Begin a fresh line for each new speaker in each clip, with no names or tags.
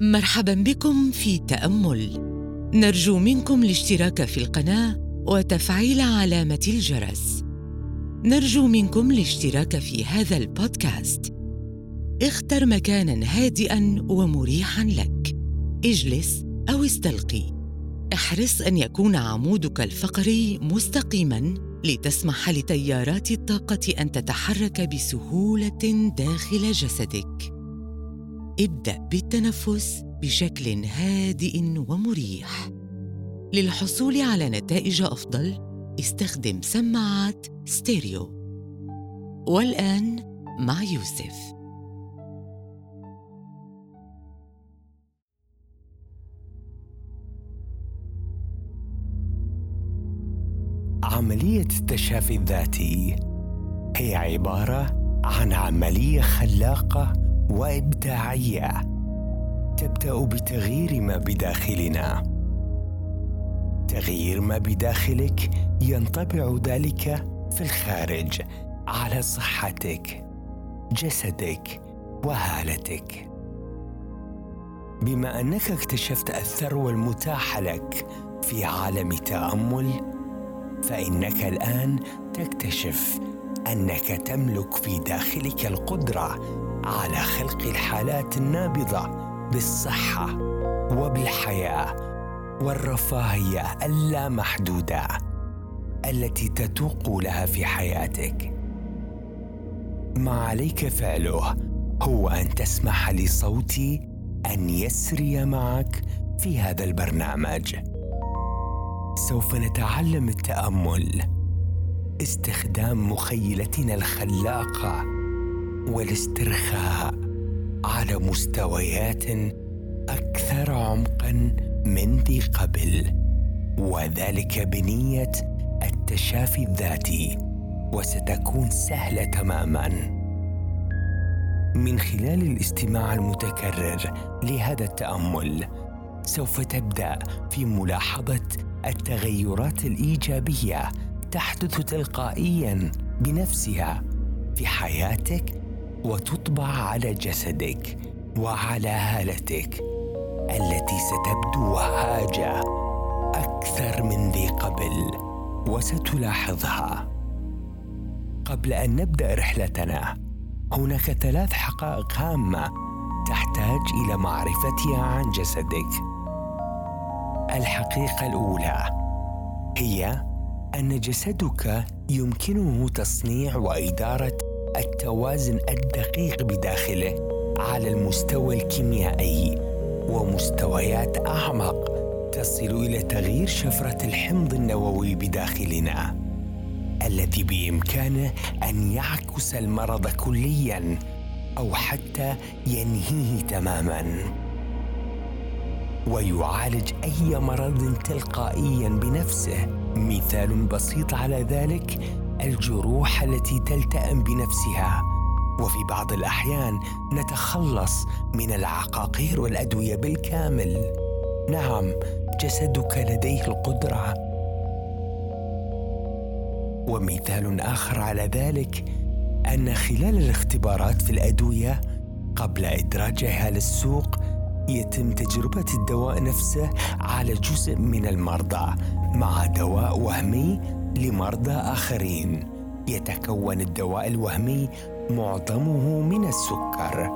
مرحبا بكم في تأمل. نرجو منكم الاشتراك في القناة وتفعيل علامة الجرس. نرجو منكم الاشتراك في هذا البودكاست. اختر مكانا هادئا ومريحا لك. اجلس أو استلقي. احرص أن يكون عمودك الفقري مستقيما لتسمح لتيارات الطاقة أن تتحرك بسهولة داخل جسدك. ابدأ بالتنفس بشكل هادئ ومريح. للحصول على نتائج أفضل استخدم سماعات ستيريو. والآن مع يوسف.
عملية التشافي الذاتي هي عبارة عن عملية خلاقة وإبداعية. تبدأ بتغيير ما بداخلنا. تغيير ما بداخلك ينطبع ذلك في الخارج على صحتك جسدك وهالتك. بما أنك اكتشفت الثروه المتاحه لك في عالم تأمل فإنك الآن تكتشف أنك تملك في داخلك القدرة على خلق الحالات النابضة بالصحة وبالحياة والرفاهية اللامحدودة التي تتوق لها في حياتك. ما عليك فعله هو أن تسمح لصوتي أن يسري معك في هذا البرنامج. سوف نتعلم التأمل. استخدام مخيلتنا الخلاقة والاسترخاء على مستويات أكثر عمقا من ذي قبل وذلك بنية التشافي الذاتي وستكون سهلة تماما. من خلال الاستماع المتكرر لهذا التأمل سوف تبدأ في ملاحظة التغيرات الإيجابية تحدث تلقائيا بنفسها في حياتك وتطبع على جسدك وعلى هالتك التي ستبدو وهاجة أكثر من ذي قبل وستلاحظها. قبل أن نبدأ رحلتنا هناك ثلاث حقائق هامة تحتاج إلى معرفتها عن جسدك. الحقيقة الأولى هي أن جسدك يمكنه تصنيع وإدارة التوازن الدقيق بداخله على المستوى الكيميائي ومستويات أعمق تصل إلى تغيير شفرة الحمض النووي بداخلنا الذي بإمكانه أن يعكس المرض كليا أو حتى ينهيه تماما. ويعالج أي مرض تلقائيا بنفسه. مثال بسيط على ذلك الجروح التي تلتئم بنفسها. وفي بعض الأحيان نتخلص من العقاقير والأدوية بالكامل. نعم جسدك لديه القدرة. ومثال آخر على ذلك أن خلال الاختبارات في الأدوية قبل إدراجها للسوق يتم تجربة الدواء نفسه على جزء من المرضى مع دواء وهمي لمرضى آخرين. يتكون الدواء الوهمي معظمه من السكر.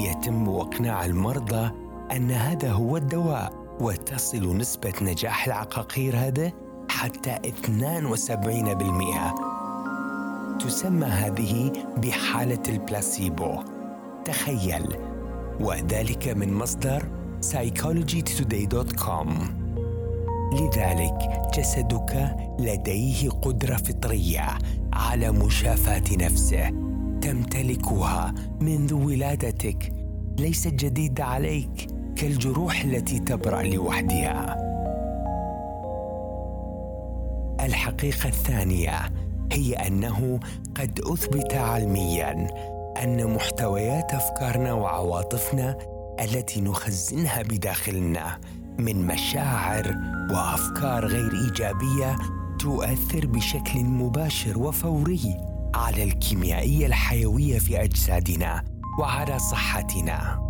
يتم إقناع المرضى أن هذا هو الدواء وتصل نسبة نجاح العقاقير هذا حتى 72% تسمى هذه بحالة البلاسيبو. تخيل! وذلك من مصدر psychologytoday.com لذلك جسدك لديه قدرة فطرية على مشافاه نفسه تمتلكها منذ ولادتك. ليست جديده عليك كالجروح التي تبرا لوحدها. الحقيقة الثانية هي أنه قد أثبت علميا أن محتويات أفكارنا وعواطفنا التي نخزنها بداخلنا من مشاعر وأفكار غير إيجابية تؤثر بشكل مباشر وفوري على الكيميائية الحيوية في أجسادنا وعلى صحتنا.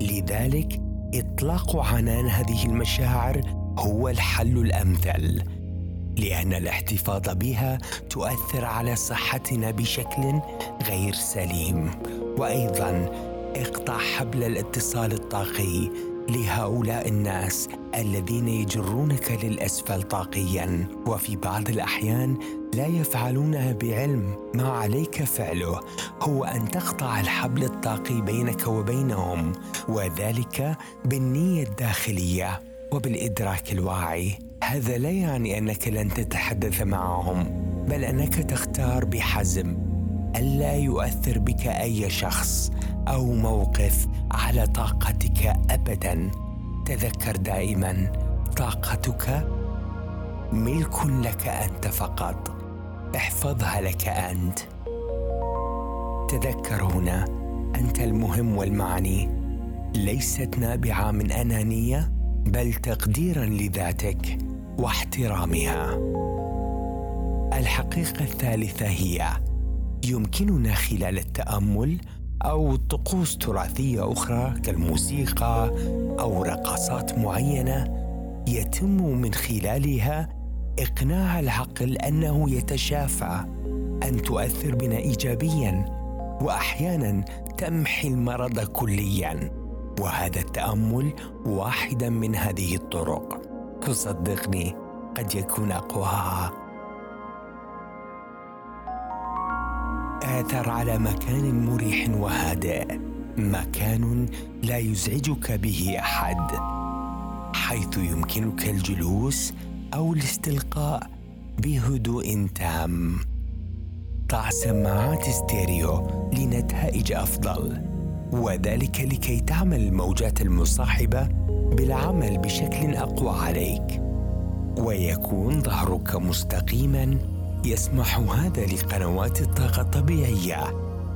لذلك إطلاق عنان هذه المشاعر هو الحل الأمثل لأن الاحتفاظ بها تؤثر على صحتنا بشكل غير سليم. وأيضا اقطع حبل الاتصال الطاقي لهؤلاء الناس الذين يجرونك للاسفل طاقيا وفي بعض الأحيان لا يفعلونها بعلم ما عليك فعله. هو أن تقطع الحبل الطاقي بينك وبينهم وذلك بالنية الداخلية وبالإدراك الواعي. هذا لا يعني أنك لن تتحدث معهم بل أنك تختار بحزم ألا يؤثر بك أي شخص أو موقف على طاقتك ابدا. تذكر دائما طاقتك ملك لك أنت فقط. احفظها لك أنت. تذكر هنا أنت المهم والمعني. ليست نابعة من أنانية بل تقديرا لذاتك واحترامها. الحقيقة الثالثة هي يمكننا خلال التأمل أو طقوس تراثية أخرى كالموسيقى أو رقصات معينة يتم من خلالها إقناع العقل أنه يتشافى أن تؤثر بنا ايجابيا واحيانا تمحي المرض كليا. وهذا التأمل واحدا من هذه الطرق. تصدقني قد يكون أقواها آثر على مكان مريح وهادئ. مكان لا يزعجك به أحد. حيث يمكنك الجلوس أو الاستلقاء بهدوء تام. ضع سماعات ستيريو لنتائج أفضل. وذلك لكي تعمل الموجات المصاحبة بالعمل بشكل أقوى عليك. ويكون ظهرك مستقيما يسمح هذا لقنوات الطاقة الطبيعية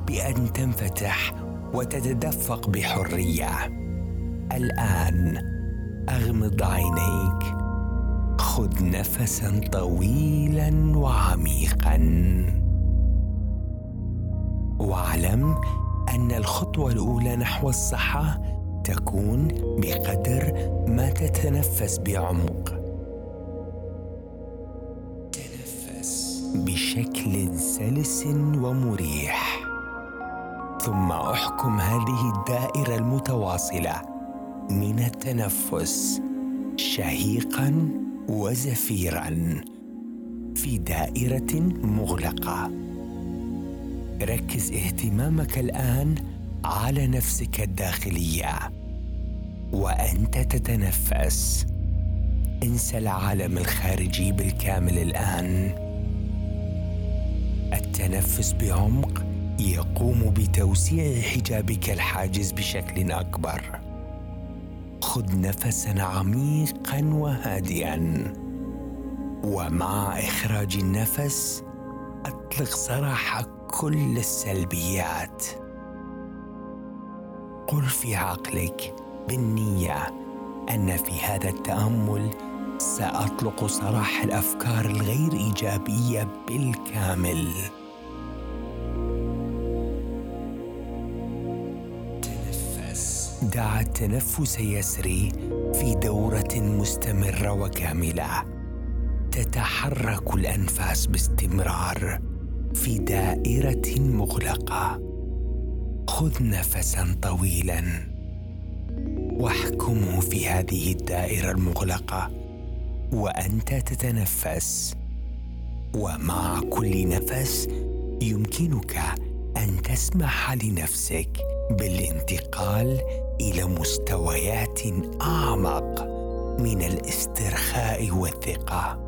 بأن تنفتح وتتدفق بحرية. الآن أغمض عينيك. خذ نفسا طويلا وعميقا. واعلم أن الخطوة الأولى نحو الصحة تكون بقدر ما تتنفس بعمق. بشكل سلس ومريح. ثم أحكم هذه الدائرة المتواصلة من التنفس شهيقا وزفيرا في دائرة مغلقة. ركز اهتمامك الآن على نفسك الداخلية. وأنت تتنفس. انسى العالم الخارجي بالكامل الآن. التنفس بعمق يقوم بتوسيع حجابك الحاجز بشكل أكبر. خذ نفسا عميقا وهادئا. ومع إخراج النفس أطلق سراح كل السلبيات. قل في عقلك بالنية أن في هذا التأمل سأطلق سراح الأفكار الغير إيجابية بالكامل. تنفس. دع التنفس يسري في دورة مستمرة وكاملة. تتحرك الأنفاس باستمرار في دائرة مغلقة. خذ نفسا طويلا. واحكمه في هذه الدائرة المغلقة. وأنت تتنفس. ومع كل نفس يمكنك أن تسمح لنفسك بالانتقال إلى مستويات أعمق من الاسترخاء والثقة.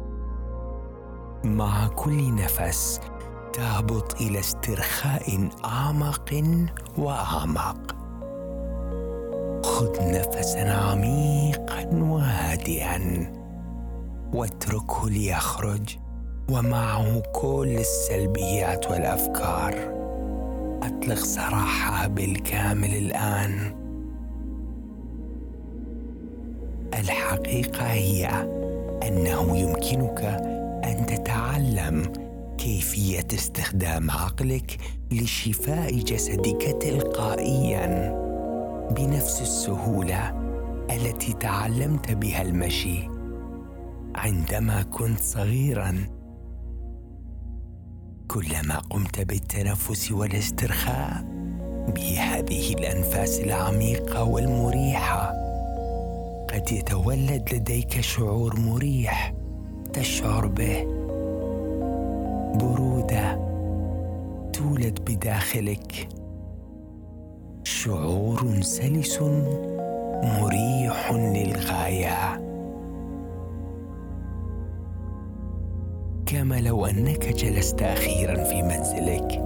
مع كل نفس تهبط إلى استرخاء أعمق وأعمق. خذ نفسا عميقا وهادئا. واتركه ليخرج. ومعه كل السلبيات والأفكار. أطلق سراحها بالكامل الآن. الحقيقة هي أنه يمكنك أن تتعلم كيفية استخدام عقلك لشفاء جسدك تلقائيا بنفس السهولة التي تعلمت بها المشي. عندما كنت صغيرا. كلما قمت بالتنفس والاسترخاء بهذه الأنفاس العميقة والمريحة قد يتولد لديك شعور مريح تشعر به. برودة تولد بداخلك. شعور سلس مريح للغاية. كما لو أنك جلست أخيرا في منزلك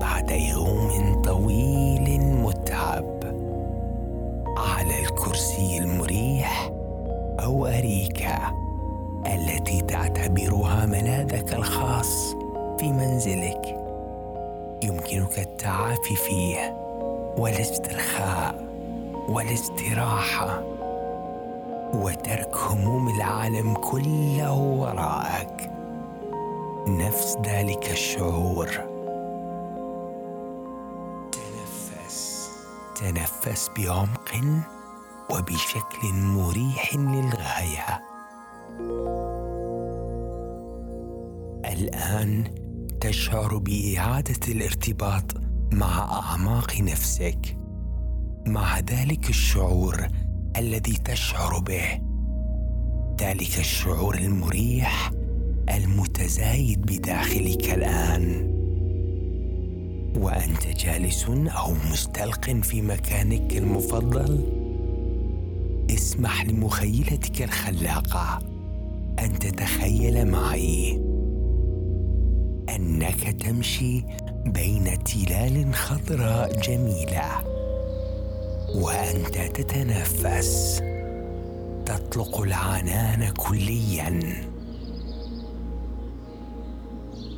بعد يوم طويل متعب على الكرسي المريح أو اريكه التي تعتبرها ملاذك الخاص في منزلك. يمكنك التعافي فيه والاسترخاء والاستراحة وترك هموم العالم كله وراءك. نفس ذلك الشعور. تنفس. تنفس بعمق وبشكل مريح للغاية. الآن تشعر بإعادة الارتباط مع أعماق نفسك. مع ذلك الشعور الذي تشعر به. ذلك الشعور المريح المتزايد بداخلك الآن. وأنت جالس أو مستلق في مكانك المفضل؟ اسمح لمخيلتك الخلاقة أن تتخيل معي أنك تمشي بين تلال خضراء جميلة وأنت تتنفس. تطلق العنان كليا.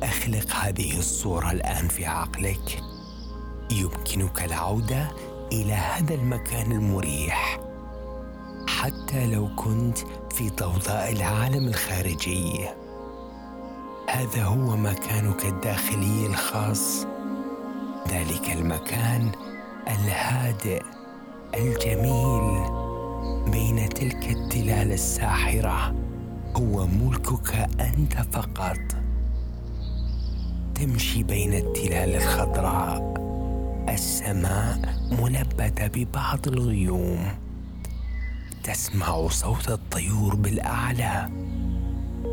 أخلق هذه الصورة الآن في عقلك. يمكنك العودة إلى هذا المكان المريح. حتى لو كنت في ضوضاء العالم الخارجي. هذا هو مكانك الداخلي الخاص. ذلك المكان الهادئ الجميل. بين تلك التلال الساحرة هو ملكك أنت فقط. تمشي بين التلال الخضراء. السماء ملبده ببعض الغيوم. تسمع صوت الطيور بالأعلى.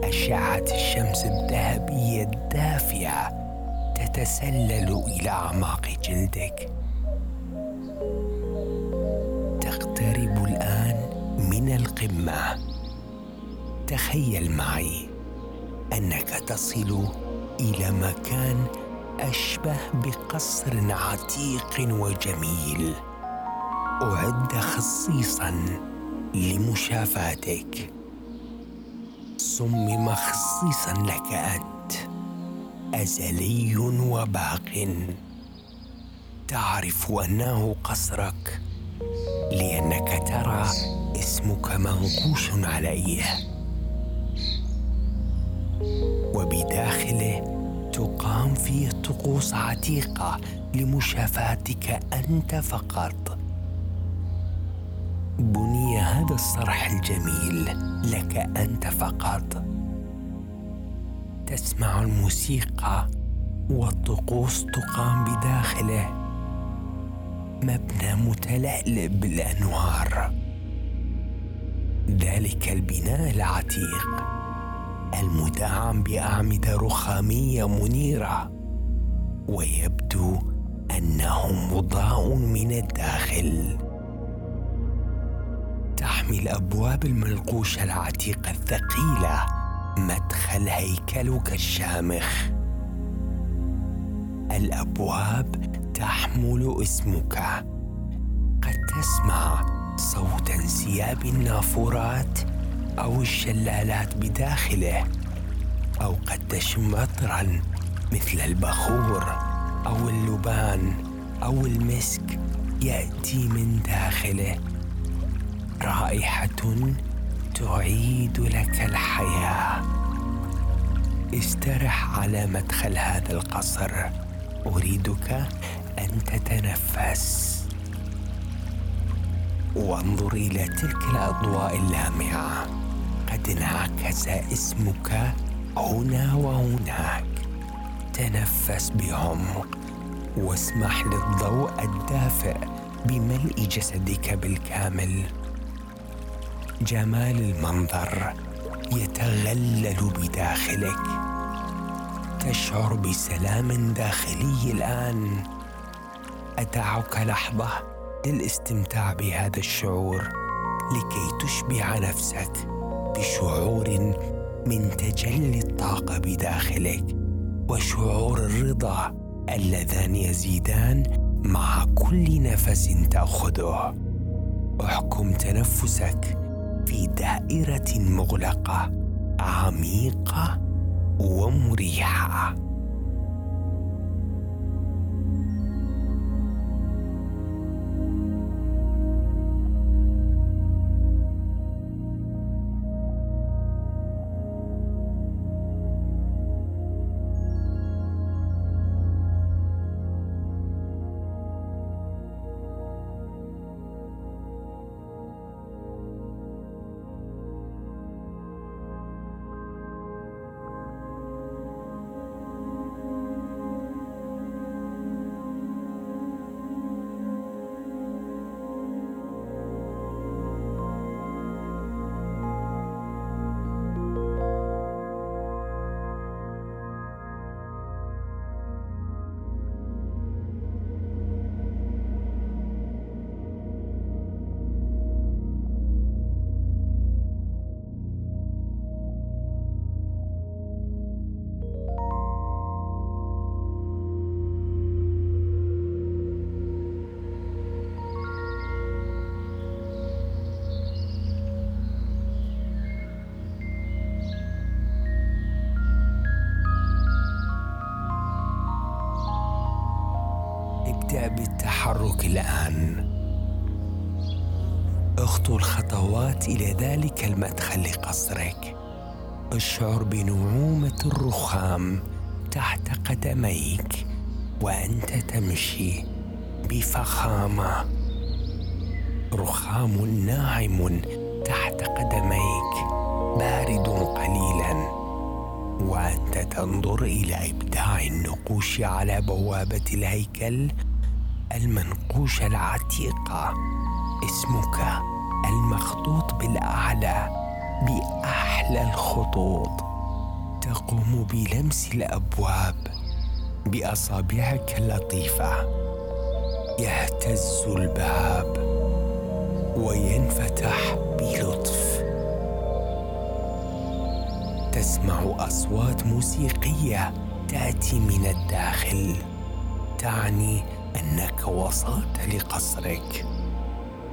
أشعة الشمس الذهبية الدافية تتسلل إلى أعماق جلدك. تقترب الآن من القمة. تخيل معي أنك تصل إلى مكان أشبه بقصر عتيق وجميل. أعد خصيصا لمشافاتك صمم خصيصا لك أنت. أزلي وباق. تعرف أنه قصرك لأنك ترى اسمك منقوش عليه. وبداخله تقام فيه طقوس عتيقة لمشافاتك أنت فقط. بني هذا الصرح الجميل لك أنت فقط. تسمع الموسيقى والطقوس تقام بداخله. مبنى متلألئ بالانوار ذلك البناء العتيق. المدعم باعمده رخامية منيرة ويبدو انه مضاء من الداخل. تحمي الأبواب المنقوشه العتيقة الثقيلة مدخل هيكلك الشامخ. الأبواب تحمل اسمك. قد تسمع صوت انسياب النافورات أو الشلالات بداخله أو قد تشم عطرا مثل البخور أو اللبان أو المسك يأتي من داخله. رائحة تعيد لك الحياة. استرح على مدخل هذا القصر. أريدك أن تتنفس. وانظر إلى تلك الأضواء اللامعة. قد انعكس اسمك هنا وهناك. تنفس بعمق واسمح للضوء الدافئ بملء جسدك بالكامل. جمال المنظر يتغلل بداخلك. تشعر بسلام داخلي الآن. ادعك لحظة للاستمتاع بهذا الشعور لكي تشبع نفسك. بشعور من تجلي الطاقة بداخلك وشعور الرضا اللذان يزيدان مع كل نفس تأخذه. احكم تنفسك في دائرة مغلقة عميقة ومريحة. الآن. اخطو الخطوات إلى ذلك المدخل لقصرك. اشعر بنعومة الرخام تحت قدميك وأنت تمشي بفخامة. رخام ناعم تحت قدميك بارد قليلاً. وأنت تنظر إلى إبداع النقوش على بوابة الهيكل المنقوشه العتيقه اسمك المخطوط بالأعلى بأحلى الخطوط. تقوم بلمس الأبواب بأصابعك اللطيفة. يهتز الباب وينفتح بلطف. تسمع أصوات موسيقية تأتي من الداخل تعني أنك وصلت لقصرك.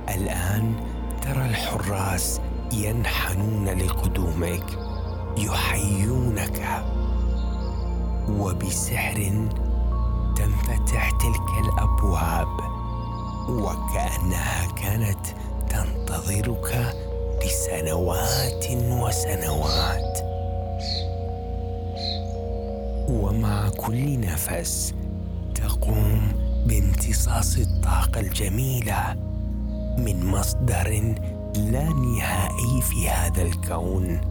الآن ترى الحراس ينحنون لقدومك يحيونك. وبسحر تنفتح تلك الأبواب وكأنها كانت تنتظرك لسنوات وسنوات. ومع كل نفس تقوم بامتصاص الطاقة الجميلة من مصدر لا نهائي في هذا الكون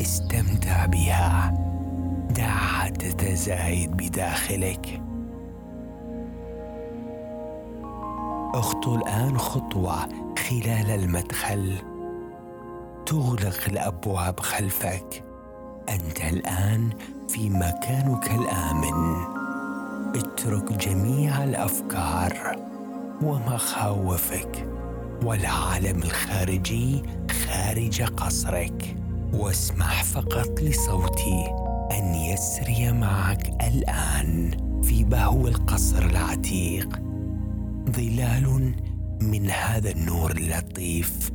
استمتع بها. دعها تتزايد بداخلك. اخطو الآن خطوة خلال المدخل. تغلق الأبواب خلفك. أنت الآن في مكانك الآمن. اترك جميع الأفكار ومخاوفك والعالم الخارجي خارج قصرك. واسمح فقط لصوتي أن يسري معك الآن في بهو القصر العتيق. ظلال من هذا النور اللطيف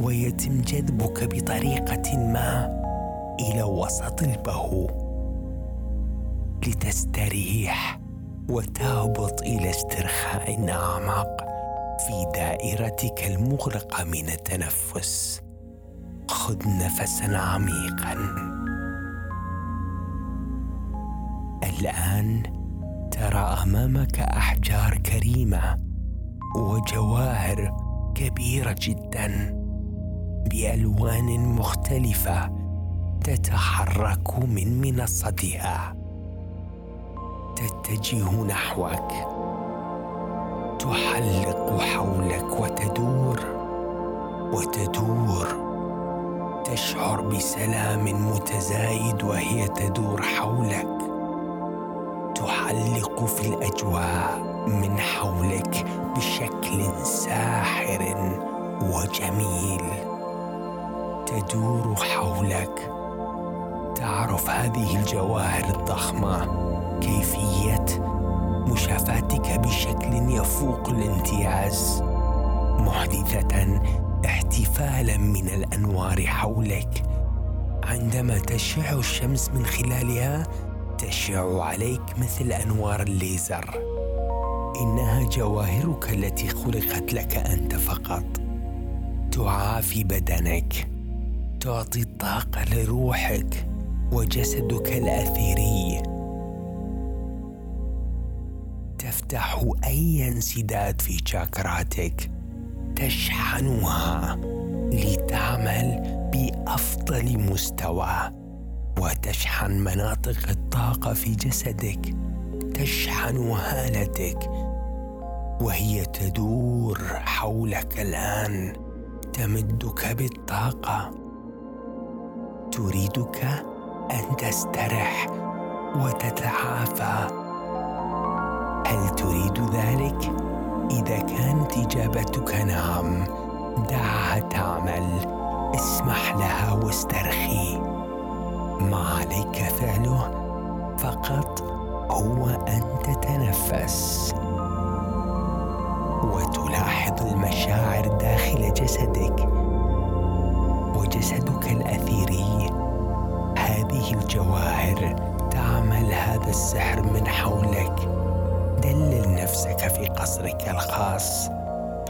ويتم جذبك بطريقة ما إلى وسط البهو. لتستريح وتهبط إلى استرخاء اعمق في دائرتك المغلقة من التنفس. خذ نفسا عميقا. الآن ترى أمامك أحجار كريمة وجواهر كبيرة جدا بألوان مختلفة تتحرك من منصتها. تتجه نحوك. تحلق حولك وتدور وتدور. تشعر بسلام متزايد وهي تدور حولك. تحلق في الأجواء من حولك بشكل ساحر وجميل. تدور حولك. تعرف هذه الجواهر الضخمة. كيفية مشافاتك بشكل يفوق الامتياز محدثة احتفالا من الأنوار حولك. عندما تشع الشمس من خلالها تشع عليك مثل أنوار الليزر. إنها جواهرك التي خلقت لك أنت فقط. تعافي بدنك. تعطي الطاقة لروحك وجسدك الاثيري تفتح أي انسداد في شاكراتك تشحنها لتعمل بأفضل مستوى وتشحن مناطق الطاقة في جسدك تشحن هالتك وهي تدور حولك الآن تمدك بالطاقة. تريدك أن تسترح وتتعافى. هل تريد ذلك؟ إذا كانت إجابتك نعم دعها تعمل. اسمح لها واسترخي. ما عليك فعله؟ فقط هو أن تتنفس. وتلاحظ المشاعر داخل جسدك. وجسدك الأثيري. هذه الجواهر تعمل هذا السحر من حولك. دلل نفسك في قصرك الخاص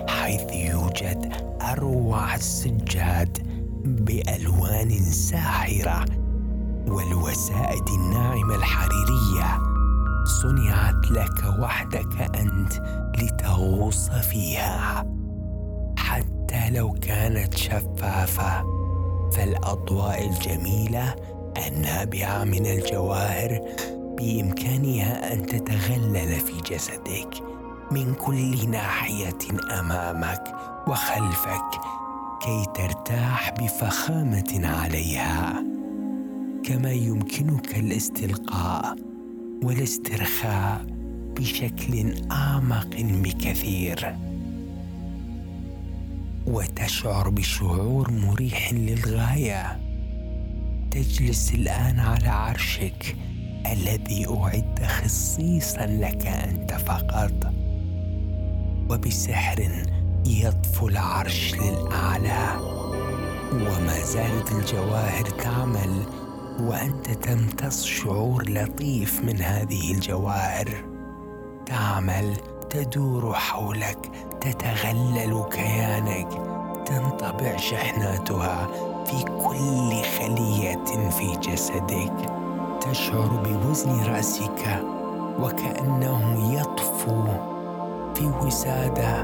حيث يوجد أروع السجاد بألوان ساحرة والوسائد الناعمة الحريرية. صنعت لك وحدك أنت لتغوص فيها. حتى لو كانت شفافة فالأضواء الجميلة النابعة من الجواهر بإمكانها أن تتغلل في جسدك. من كل ناحية أمامك وخلفك كي ترتاح بفخامة عليها. كما يمكنك الاستلقاء والاسترخاء بشكل أعمق بكثير. وتشعر بشعور مريح للغاية. تجلس الآن على عرشك. الذي أعد خصيصا لك أنت فقط. وبسحر يطفو العرش للأعلى. وما زالت الجواهر تعمل وأنت تمتص شعور لطيف من هذه الجواهر. تعمل تدور حولك تتغلل كيانك تنطبع شحناتها في كل خلية في جسدك. تشعر بوزن رأسك وكأنه يطفو في وسادة.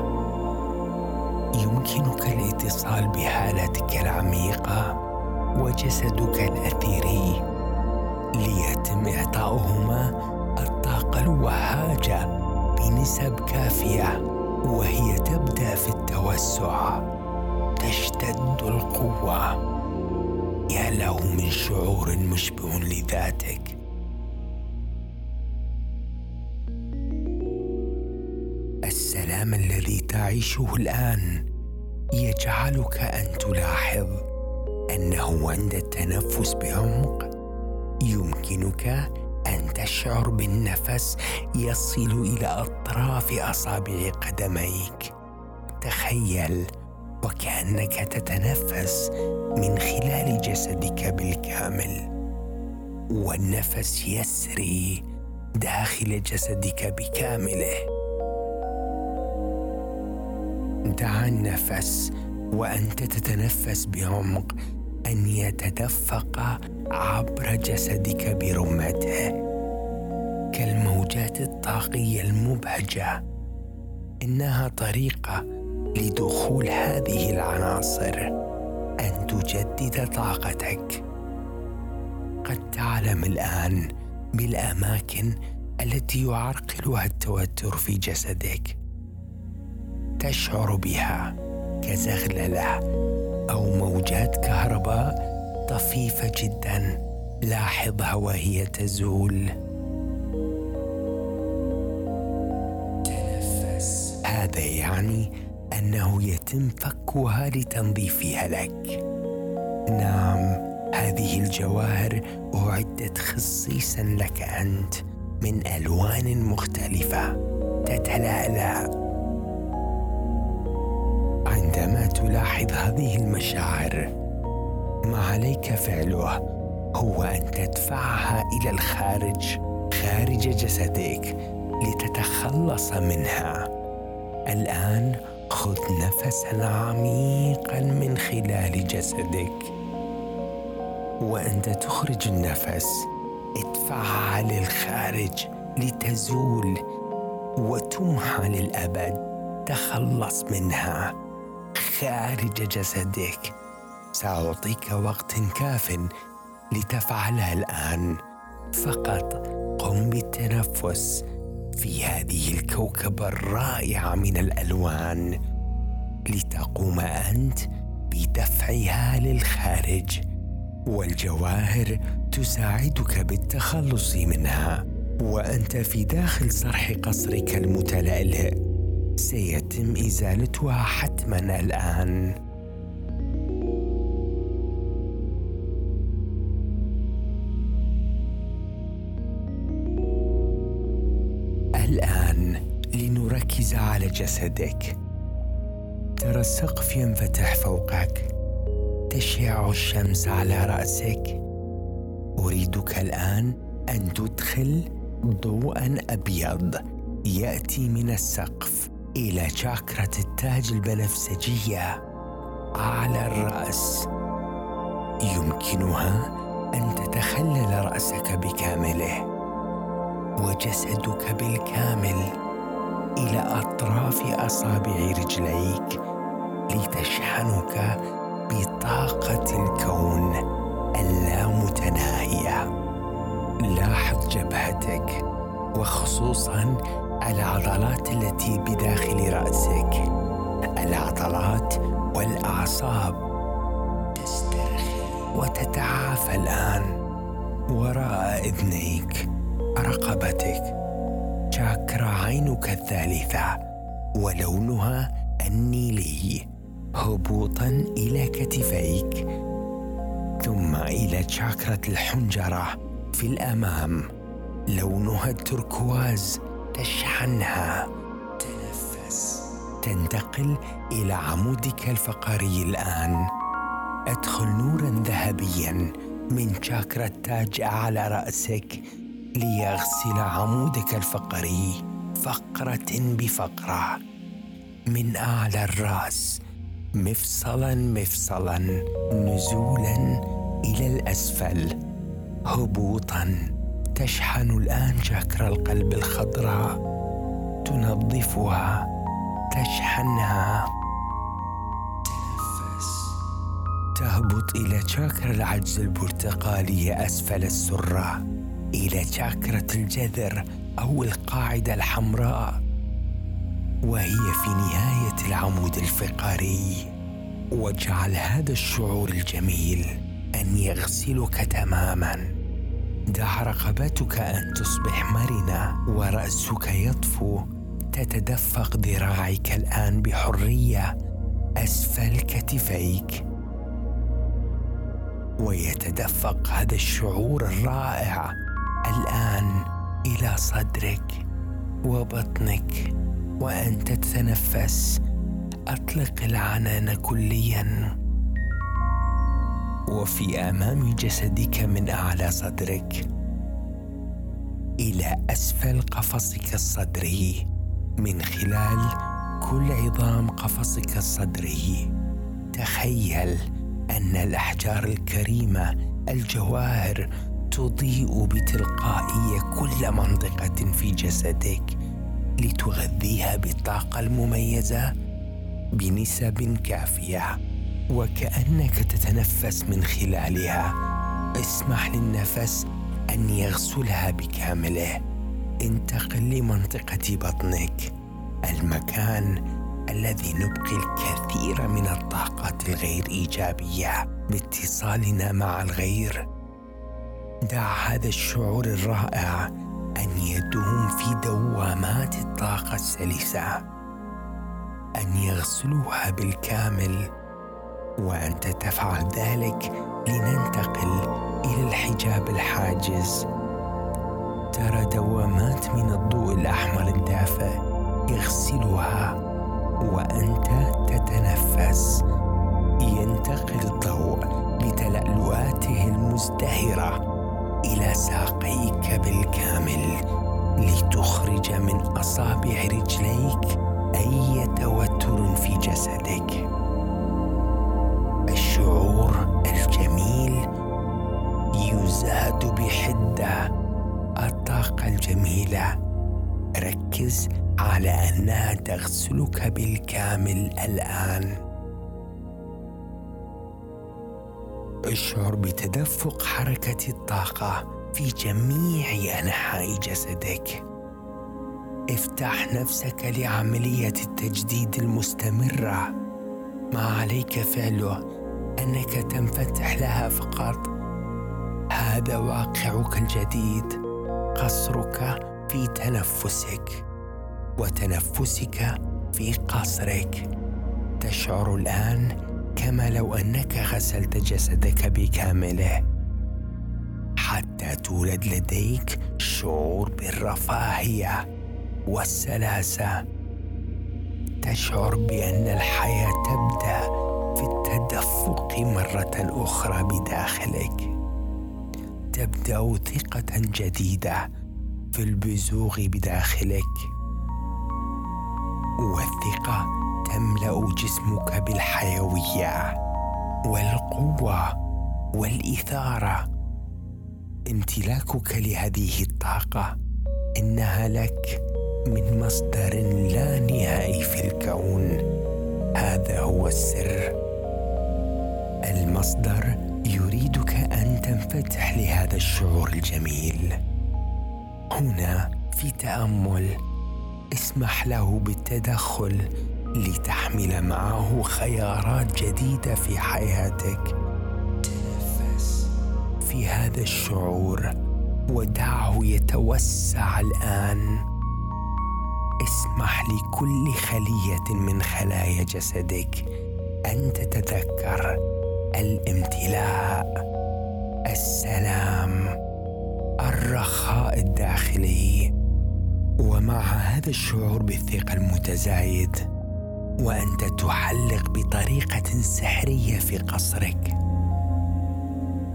يمكنك الاتصال بحالتك العميقة وجسدك الاثيري ليتم إعطاؤهما الطاقة الوهاجة بنسب كافية وهي تبدأ في التوسع. تشتد القوة. يا له من شعور مشبه لذاتك. السلام الذي تعيشه الآن يجعلك أن تلاحظ أنه عند التنفس بعمق يمكنك أن تشعر بالنفس يصل إلى أطراف أصابع قدميك. تخيل وكأنك تتنفس من خلال جسدك بالكامل. والنفس يسري داخل جسدك بكامله. دع النفس وأنت تتنفس بعمق أن يتدفق عبر جسدك برمته. كالموجات الطاقية المبهجة. إنها طريقة لدخول هذه العناصر أن تجدد طاقتك. قد تعلم الآن بالأماكن التي يعرقلها التوتر في جسدك. تشعر بها كزغللة أو موجات كهرباء طفيفة جدا. لاحظها وهي تزول. تنفس. هذا يعني أنه يتم فكها لتنظيفها لك نعم هذه الجواهر أعدت خصيصا لك أنت من ألوان مختلفة تتلالا عندما تلاحظ هذه المشاعر ما عليك فعله هو أن تدفعها إلى الخارج خارج جسدك لتتخلص منها. الآن خذ نفسا عميقا من خلال جسدك. وأنت تخرج النفس ادفعها للخارج لتزول وتمحى للأبد. تخلص منها خارج جسدك. سأعطيك وقت كاف لتفعلها الآن. فقط قم بالتنفس. في هذه الكوكبه الرائعه من الألوان لتقوم أنت بدفعها للخارج والجواهر تساعدك بالتخلص منها. وأنت في داخل صرح قصرك المتلألئ. سيتم إزالتها حتما الآن. جسدك ترى السقف ينفتح فوقك. تشع الشمس على رأسك. أريدك الآن أن تدخل ضوءا أبيض. يأتي من السقف إلى شاكرة التاج البنفسجية. على الرأس. يمكنها أن تتخلل رأسك بكامله. وجسدك بالكامل. إلى أطراف أصابع رجليك لتشحنك بطاقة الكون اللامتناهية. لاحظ جبهتك وخصوصا العضلات التي بداخل رأسك. العضلات والأعصاب تسترخي وتتعافى الآن وراء إذنيك رقبتك شاكرا عينك الثالثة ولونها النيلي هبوطا إلى كتفيك. ثم إلى شاكرة الحنجرة في الأمام لونها التركواز تشحنها. تنفس. تنتقل إلى عمودك الفقري الآن. أدخل نورا ذهبيا من شاكرة تاج على رأسك. ليغسل عمودك الفقري فقرة بفقرة من اعلى الرأس مفصلا مفصلا نزولا إلى الأسفل هبوطا تشحن الآن شاكرا القلب الخضراء تنظفها تشحنها. تنفس. تهبط إلى شاكرا العجز البرتقالي أسفل السره إلى شاكرة الجذر أو القاعدة الحمراء وهي في نهاية العمود الفقري. واجعل هذا الشعور الجميل أن يغسلك تماما. دع رقبتك أن تصبح مرنة ورأسك يطفو. تتدفق ذراعك الآن بحرية أسفل كتفيك. ويتدفق هذا الشعور الرائع الآن إلى صدرك وبطنك وانت تتنفس. أطلق العنان كليا. وفي أمام جسدك من أعلى صدرك. إلى أسفل قفصك الصدري. من خلال كل عظام قفصك الصدري. تخيل أن الأحجار الكريمة الجواهر تضيء بتلقائيه كل منطقة في جسدك لتغذيها بالطاقة المميزة بنسب كافية وكأنك تتنفس من خلالها. اسمح للنفس أن يغسلها بكامله. انتقل لمنطقة بطنك المكان الذي نبقي الكثير من الطاقات الغير إيجابية. لاتصالنا مع الغير دع هذا الشعور الرائع أن يدوم في دوامات الطاقة السلسة أن يغسلوها بالكامل وانت تفعل ذلك لننتقل إلى الحجاب الحاجز. ترى دوامات من الضوء الأحمر الدافئ يغسلها وأنت تتنفس. ينتقل الضوء بتلألؤاته المزدهرة. إلى ساقيك بالكامل لتخرج من أصابع رجليك أي توتر في جسدك. الشعور الجميل يزاد بحدة. الطاقه الجميله ركز على أنها تغسلك بالكامل الآن. اشعر بتدفق حركة الطاقة في جميع أنحاء جسدك. افتح نفسك لعملية التجديد المستمرة. ما عليك فعله أنك تنفتح لها فقط. هذا واقعك الجديد قصرك في تنفسك وتنفسك في قصرك. تشعر الآن كما لو أنك غسلت جسدك بكامله. حتى تولد لديك شعور بالرفاهية والسلاسة. تشعر بأن الحياة تبدأ في التدفق مرة أخرى بداخلك. تبدأ ثقة جديدة في البزوغ بداخلك. والثقة تملا جسمك بالحيوية والقوة والإثارة. امتلاكك لهذه الطاقة إنها لك من مصدر لا نهائي في الكون. هذا هو السر. المصدر يريدك أن تنفتح لهذا الشعور الجميل. هنا في تأمل اسمح له بالتدخل لتحمل معه خيارات جديدة في حياتك. تنفس. في هذا الشعور ودعه يتوسع الآن. اسمح لكل خلية من خلايا جسدك. ان تتذكر الامتلاء السلام الرخاء الداخلي. ومع هذا الشعور بالثقة المتزايد وأنت تحلق بطريقة سحرية في قصرك.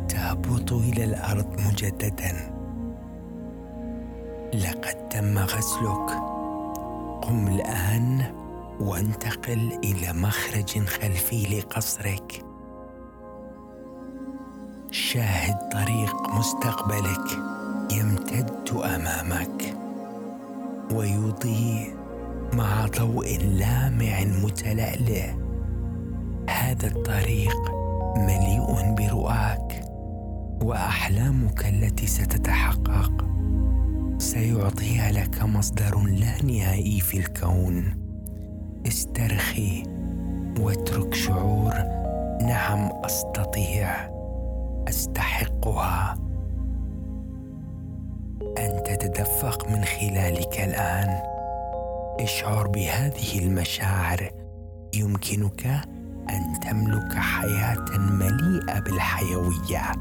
تهبط إلى الأرض مجددا. لقد تم غسلك. قم الآن وانتقل إلى مخرج خلفي لقصرك. شاهد طريق مستقبلك يمتد أمامك. ويضيء مع ضوء لامع متلألئ. هذا الطريق مليء برؤاك وأحلامك التي ستتحقق سيعطيها لك مصدر لا نهائي في الكون. استرخي واترك شعور نعم أستطيع أستحقها. أن تتدفق من خلالك الآن. اشعر بهذه المشاعر. يمكنك أن تملك حياة مليئة بالحيوية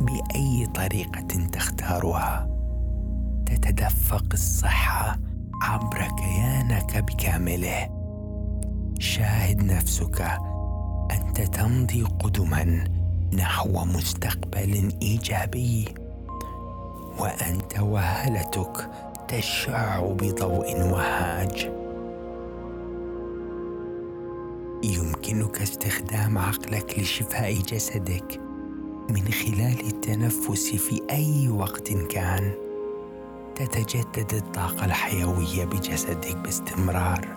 بأي طريقة تختارها. تتدفق الصحة عبر كيانك بكامله. شاهد نفسك انت تمضي قدما نحو مستقبل إيجابي وأنت وهالتك تشع بضوء وهاج. يمكنك استخدام عقلك لشفاء جسدك من خلال التنفس في أي وقت كان. تتجدد الطاقة الحيوية بجسدك باستمرار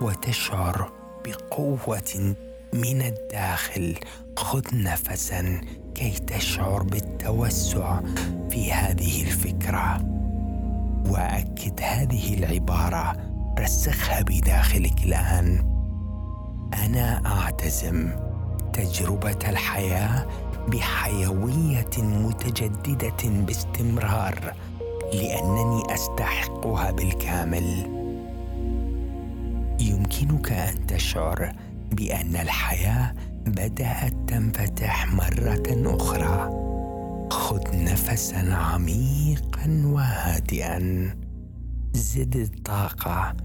وتشعر بقوة من الداخل. خذ نفسا كي تشعر بالتوسع في هذه الفكرة. وأكد هذه العبارة. رسخها بداخلك الآن. أنا أعتزم تجربة الحياة بحيوية متجددة باستمرار لأنني أستحقها بالكامل. يمكنك أن تشعر بأن الحياة بدأت تنفتح مرة أخرى. خذ نفسا عميقا وهادئا. زد الطاقة.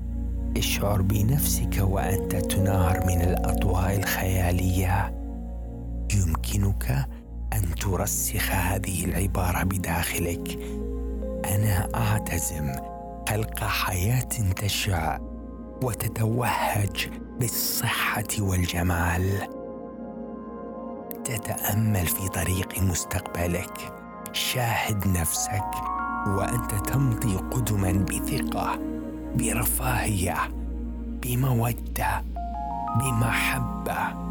اشعر بنفسك وأنت تنار من الأضواء الخيالية. يمكنك أن ترسخ هذه العبارة بداخلك. أنا أعتزم. خلق حياة تشع وتتوهج بالصحه والجمال. تتأمل في طريق مستقبلك. شاهد نفسك وأنت تمضي قدما بثقة برفاهية بمودة بمحبة.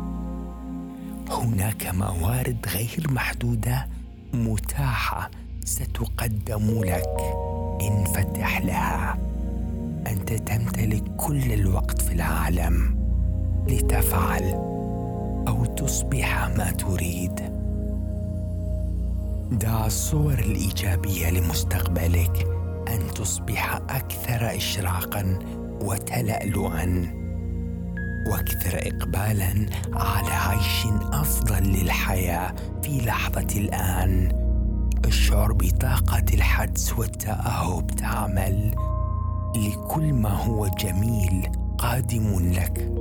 هناك موارد غير محدودة متاحة ستقدم لك. انفتح لها. أنت تمتلك كل الوقت في العالم لتفعل. أو تصبح ما تريد. دع الصور الإيجابية لمستقبلك أن تصبح أكثر اشراقا وتلالؤا. وأكثر اقبالا على عيش أفضل للحياة في لحظة الآن. اشعر بطاقة الحدس والتأهب. تعمل لكل ما هو جميل قادم لك.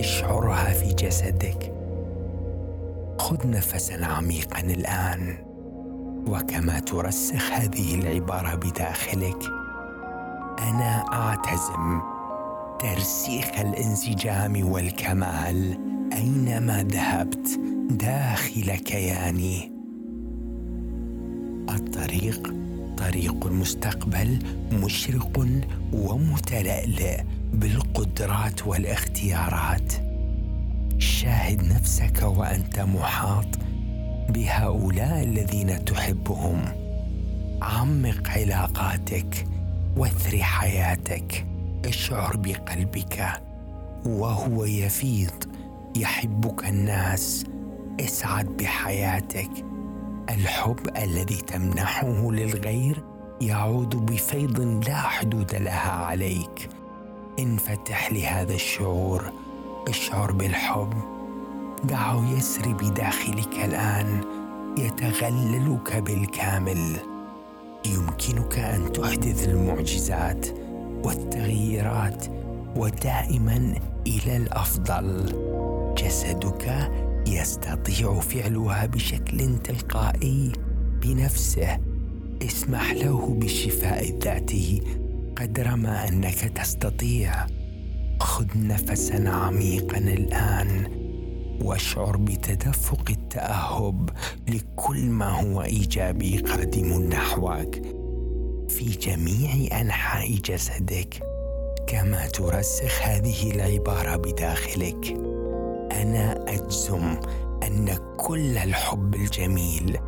اشعرها في جسدك. خذ نفسا عميقا الآن وكما ترسخ هذه العبارة بداخلك أنا أعتزم ترسيخ الانسجام والكمال أينما ذهبت داخل كياني. الطريق طريق المستقبل مشرق ومتلألئ بالقدرات والاختيارات. شاهد نفسك وأنت محاط بهؤلاء الذين تحبهم. عمق علاقاتك واثر حياتك. اشعر بقلبك وهو يفيض. يحبك الناس. اسعد بحياتك. الحب الذي تمنحه للغير يعود بفيض لا حدود لها عليك. انفتح لهذا الشعور. اشعر بالحب. دعه يسري بداخلك الآن. يتغللك بالكامل. يمكنك أن تحدث المعجزات والتغييرات ودائما إلى الأفضل. جسدك يستطيع فعلها بشكل تلقائي بنفسه. اسمح له بالشفاء الذاتي قدر ما أنك تستطيع. خذ نفسا عميقا الآن واشعر بتدفق التأهب لكل ما هو إيجابي قادم نحوك. في جميع أنحاء جسدك كما ترسخ هذه العبارة بداخلك أنا أجزم أن كل الحب الجميل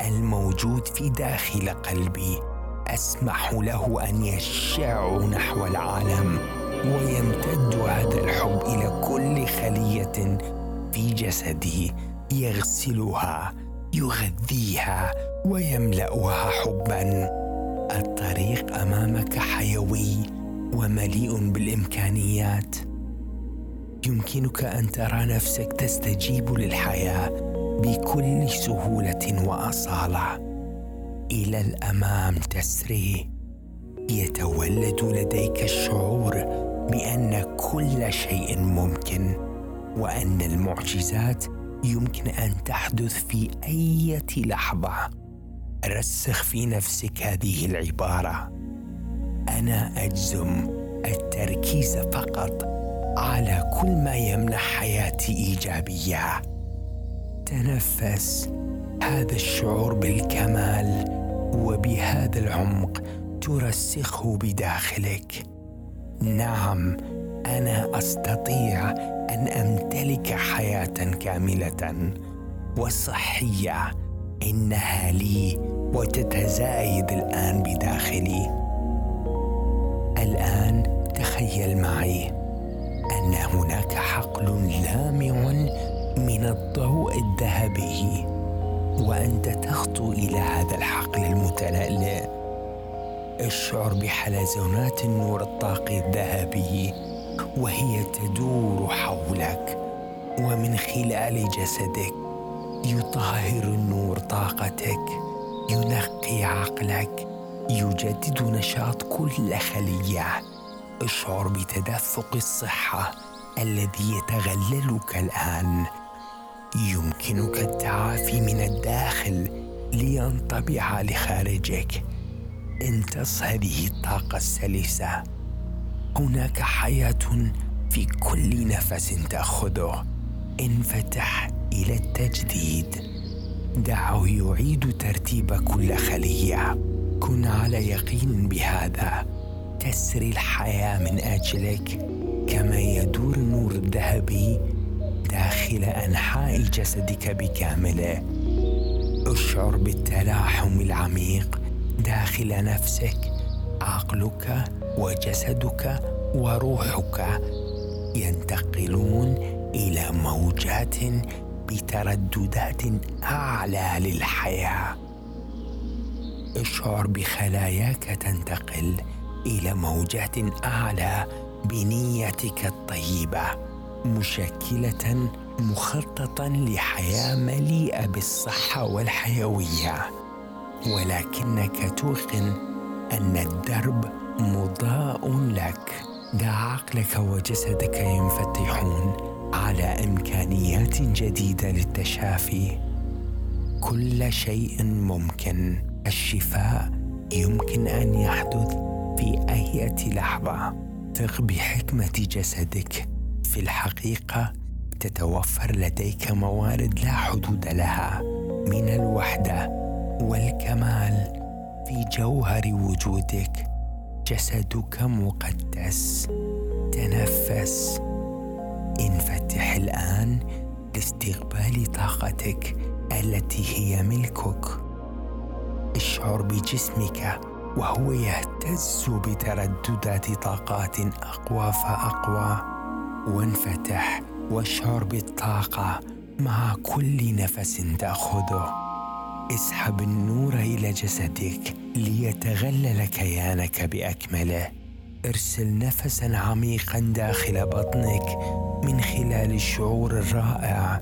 الموجود في داخل قلبي أسمح له أن يشع نحو العالم. ويمتد هذا الحب إلى كل خلية في جسدي يغسلها يغذيها ويملأها حبا. الطريق أمامك حيوي ومليء بالإمكانيات. يمكنك أن ترى نفسك تستجيب للحياة بكل سهولة وأصالة. إلى الأمام تسري. يتولد لديك الشعور بأن كل شيء ممكن وأن المعجزات يمكن أن تحدث في أي لحظة. رسخ في نفسك هذه العبارة. أنا أجزم التركيز فقط على كل ما يمنح حياتي إيجابية. تنفس هذا الشعور بالكمال وبهذا العمق ترسخه بداخلك. نعم أنا أستطيع أن أمتلك حياة كاملة وصحية. إنها لي وتتزايد الآن بداخلي. الآن تخيل معي أن هناك حقل لامع من الضوء الذهبي وأنت تخطو إلى هذا الحقل المتلألئ. اشعر بحلزونات النور الطاقي الذهبي وهي تدور حولك ومن خلال جسدك يطهر النور طاقتك ينقي عقلك يجدد نشاط كل خلية. اشعر بتدفق الصحة الذي يتغللك الآن. يمكنك التعافي من الداخل لينطبع لخارجك. امتص هذه الطاقة السلسة هناك حياة في كل نفس تأخذه. انفتح إلى التجديد دعه يعيد ترتيب كل خلية. كن على يقين بهذا. تسري الحياة من آجلك كما يدور النور الذهبي داخل أنحاء جسدك بكامله. أشعر بالتلاحم العميق داخل نفسك عقلك وجسدك وروحك ينتقلون إلى موجات بترددات أعلى للحياة. اشعر بخلاياك تنتقل إلى موجات أعلى بنيتك الطيبة مشكلة مخططا لحياة مليئة بالصحة والحيوية. ولكنك توقن أن الدرب مضاء لك. دع عقلك وجسدك ينفتحون على إمكانيات جديدة للتشافي. كل شيء ممكن. الشفاء يمكن أن يحدث في أي لحظة. ثق بحكمة جسدك. في الحقيقة تتوفر لديك موارد لا حدود لها. والكمال في جوهر وجودك جسدك مقدس. تنفس. انفتح الآن لاستقبال طاقتك التي هي ملكك. اشعر بجسمك وهو يهتز بترددات طاقات أقوى فأقوى. وانفتح واشعر بالطاقة مع كل نفس تأخذه. اسحب النور إلى جسدك ليتغلل كيانك بأكمله. ارسل نفسا عميقا داخل بطنك من خلال الشعور الرائع.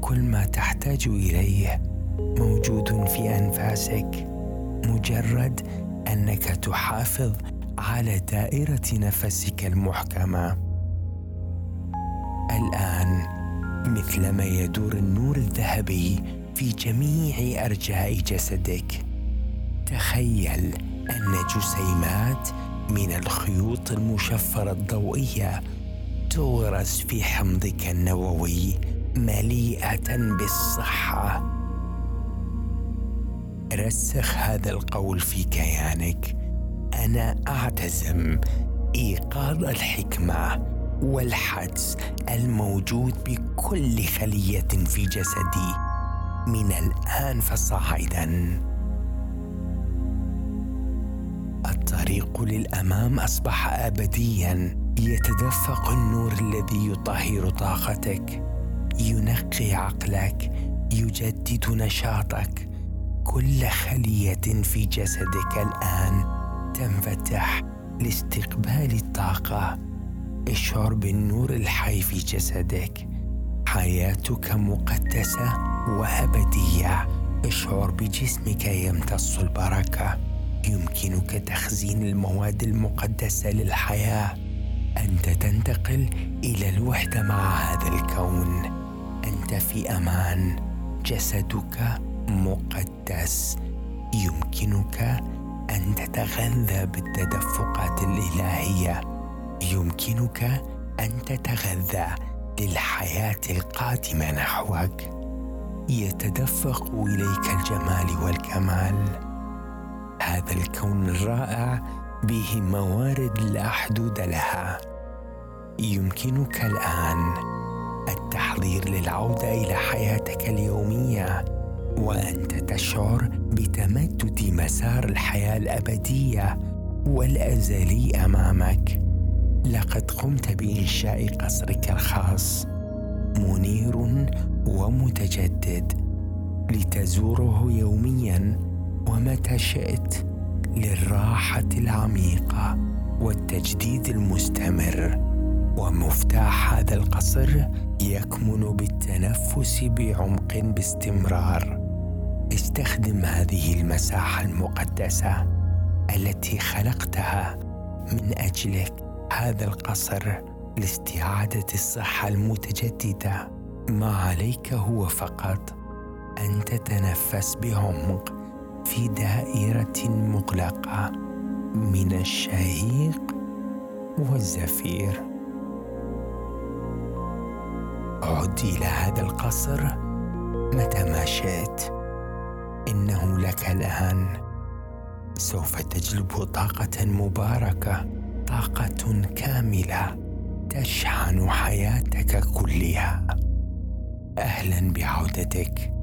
كل ما تحتاج إليه موجود في أنفاسك. مجرد أنك تحافظ على دائرة نفسك المحكمة. الآن مثلما يدور النور الذهبي في جميع أرجاء جسدك. تخيل أن جسيمات من الخيوط المشفرة الضوئية تغرس في حمضك النووي مليئة بالصحة. رسخ هذا القول في كيانك. أنا أعتزم إيقاظ الحكمة والحدس الموجود بكل خلية في جسدي. من الآن فصاعدا الطريق للأمام أصبح ابديا. يتدفق النور الذي يطهر طاقتك. ينقي عقلك. يجدد نشاطك. كل خلية في جسدك الآن تنفتح لاستقبال الطاقة. اشعر بالنور الحي في جسدك. حياتك مقدسة. وابديه اشعر بجسمك يمتص البركة. يمكنك تخزين المواد المقدسة للحياة. أنت تنتقل إلى الوحدة مع هذا الكون. أنت في أمان. جسدك مقدس. يمكنك أن تتغذى بالتدفقات الإلهية. يمكنك أن تتغذى للحياة القادمة نحوك. يتدفق إليك الجمال والكمال. هذا الكون الرائع به موارد لا حدود لها. يمكنك الآن التحضير للعودة إلى حياتك اليومية وأنت تشعر بتمدد مسار الحياة الأبدية والأزلي أمامك. لقد قمت بإنشاء قصرك الخاص. منير ومتجدد لتزوره يوميا ومتى شئت للراحة العميقة والتجديد المستمر. ومفتاح هذا القصر يكمن بالتنفس بعمق باستمرار. استخدم هذه المساحة المقدسة التي خلقتها من اجلك هذا القصر لاستعادة الصحة المتجددة. ما عليك هو فقط أن تتنفس بعمق في دائرة مغلقة من الشهيق والزفير. عد إلى هذا القصر متى ما شئت. إنه لك الآن. سوف تجلب طاقة مباركة طاقة كاملة تشحن حياتك كلها. أهلا بعودتك.